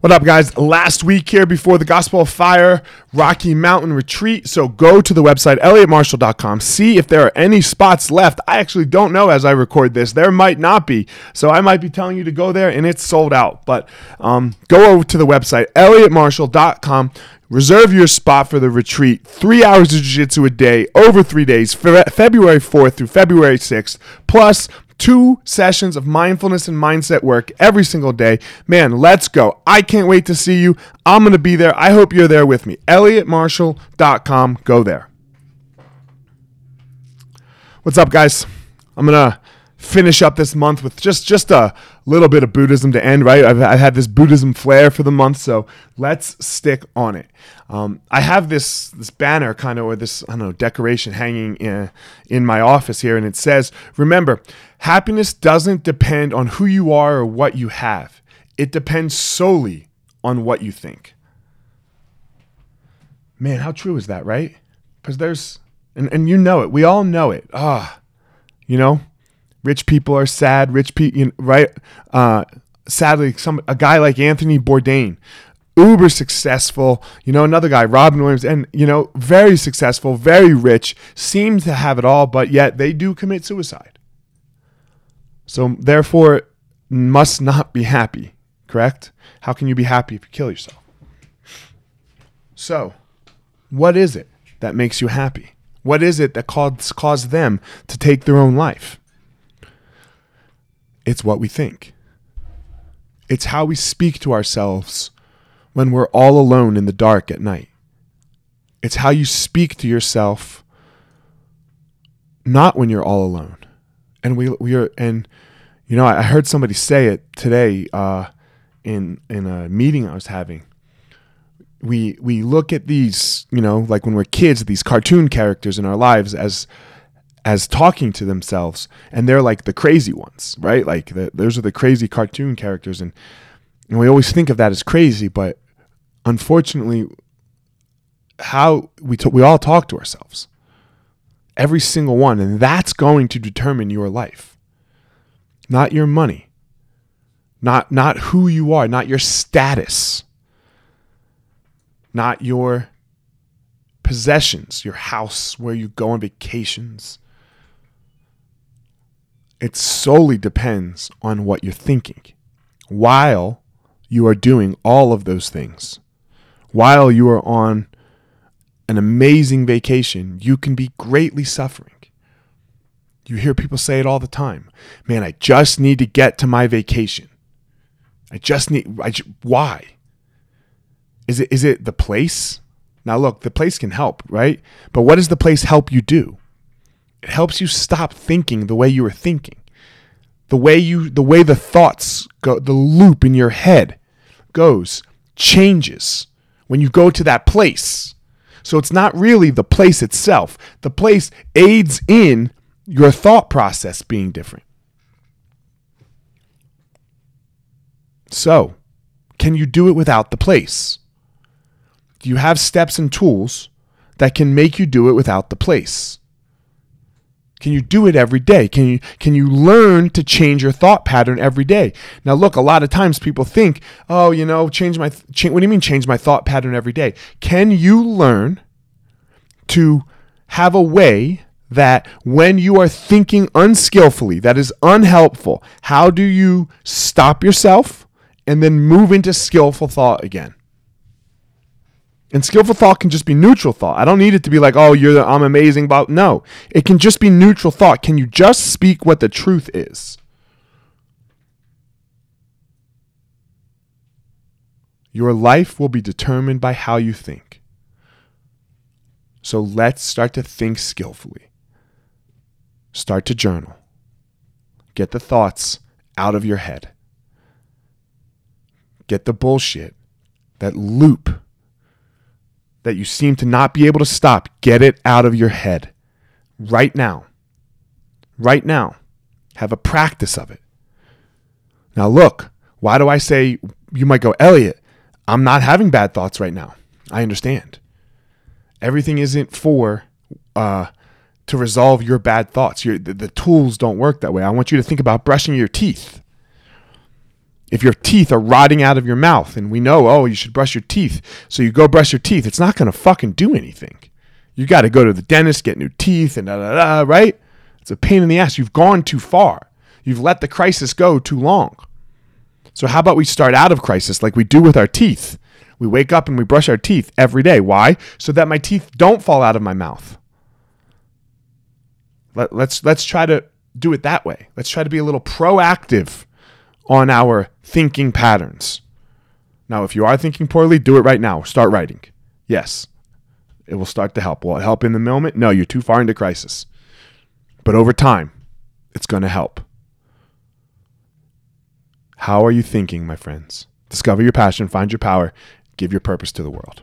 What up, guys? Last week here before the Gospel of Fire Rocky Mountain Retreat. So go to the website, elliottmarshall.com, see if there are any spots left. I actually don't know as I record this. There might not be. So I might be telling you to go there and it's sold out. But um, go over to the website, elliottmarshall.com. Reserve your spot for the retreat. Three hours of jiu jitsu a day over three days, Fe- February 4th through February 6th, plus two sessions of mindfulness and mindset work every single day. Man, let's go. I can't wait to see you. I'm going to be there. I hope you're there with me. ElliottMarshall.com. Go there. What's up, guys? I'm going to finish up this month with just just a little bit of Buddhism to end, right? I've, I've had this Buddhism flair for the month, so let's stick on it. Um, I have this this banner kind of or this I don't know decoration hanging in in my office here, and it says, "Remember, happiness doesn't depend on who you are or what you have. It depends solely on what you think." Man, how true is that, right? Because there's and and you know it. We all know it. Ah, you know, rich people are sad. Rich people, you know, right? Uh, sadly, some a guy like Anthony Bourdain, uber successful. You know, another guy, Robin Williams, and you know, very successful, very rich, seem to have it all, but yet they do commit suicide. So therefore, must not be happy. Correct? How can you be happy if you kill yourself? So, what is it that makes you happy? What is it that caused, caused them to take their own life? It's what we think. It's how we speak to ourselves when we're all alone in the dark at night. It's how you speak to yourself not when you're all alone. And we we are and you know, I heard somebody say it today uh, in in a meeting I was having. We we look at these, you know, like when we're kids, these cartoon characters in our lives as as talking to themselves and they're like the crazy ones right? Like the, those are the crazy cartoon characters and, and we always think of that as crazy but unfortunately how we t- we all talk to ourselves. Every single one and that's going to determine your life. Not your money. Not not who you are not your status. Not your possessions your house where you go on vacations it solely depends on what you're thinking while you are doing all of those things. While you are on an amazing vacation, you can be greatly suffering. You hear people say it all the time. Man, I just need to get to my vacation. I just need I, why? Is it is it the place? Now look, the place can help, right? But what does the place help you do? It helps you stop thinking the way you were thinking. The way you the way the thoughts go the loop in your head goes changes when you go to that place. So it's not really the place itself. The place aids in your thought process being different. So, can you do it without the place? Do you have steps and tools that can make you do it without the place? Can you do it every day? Can you can you learn to change your thought pattern every day? Now, look, a lot of times people think, "Oh, you know, change my change, what do you mean change my thought pattern every day?" Can you learn to have a way that when you are thinking unskillfully, that is unhelpful, how do you stop yourself and then move into skillful thought again? And skillful thought can just be neutral thought. I don't need it to be like, oh, you're the, I'm amazing, but no. It can just be neutral thought. Can you just speak what the truth is? Your life will be determined by how you think. So let's start to think skillfully. Start to journal. Get the thoughts out of your head. Get the bullshit, that loop that you seem to not be able to stop, get it out of your head right now. Right now. Have a practice of it. Now, look, why do I say you might go, Elliott, I'm not having bad thoughts right now. I understand. Everything isn't for uh, to resolve your bad thoughts. Your, the, the tools don't work that way. I want you to think about brushing your teeth. If your teeth are rotting out of your mouth and we know, oh, you should brush your teeth. So you go brush your teeth. It's not going to fucking do anything. You got to go to the dentist, get new teeth, and da da da, right? It's a pain in the ass. You've gone too far. You've let the crisis go too long. So, how about we start out of crisis like we do with our teeth? We wake up and we brush our teeth every day. Why? So that my teeth don't fall out of my mouth. Let, let's let's try to do it that way. Let's try to be a little proactive on our thinking patterns. Now, if you are thinking poorly, do it right now. Start writing. Yes, it will start to help. Will it help in the moment? No, you're too far into crisis. But over time, it's going to help. How are you thinking, my friends? Discover your passion, find your power, give your purpose to the world.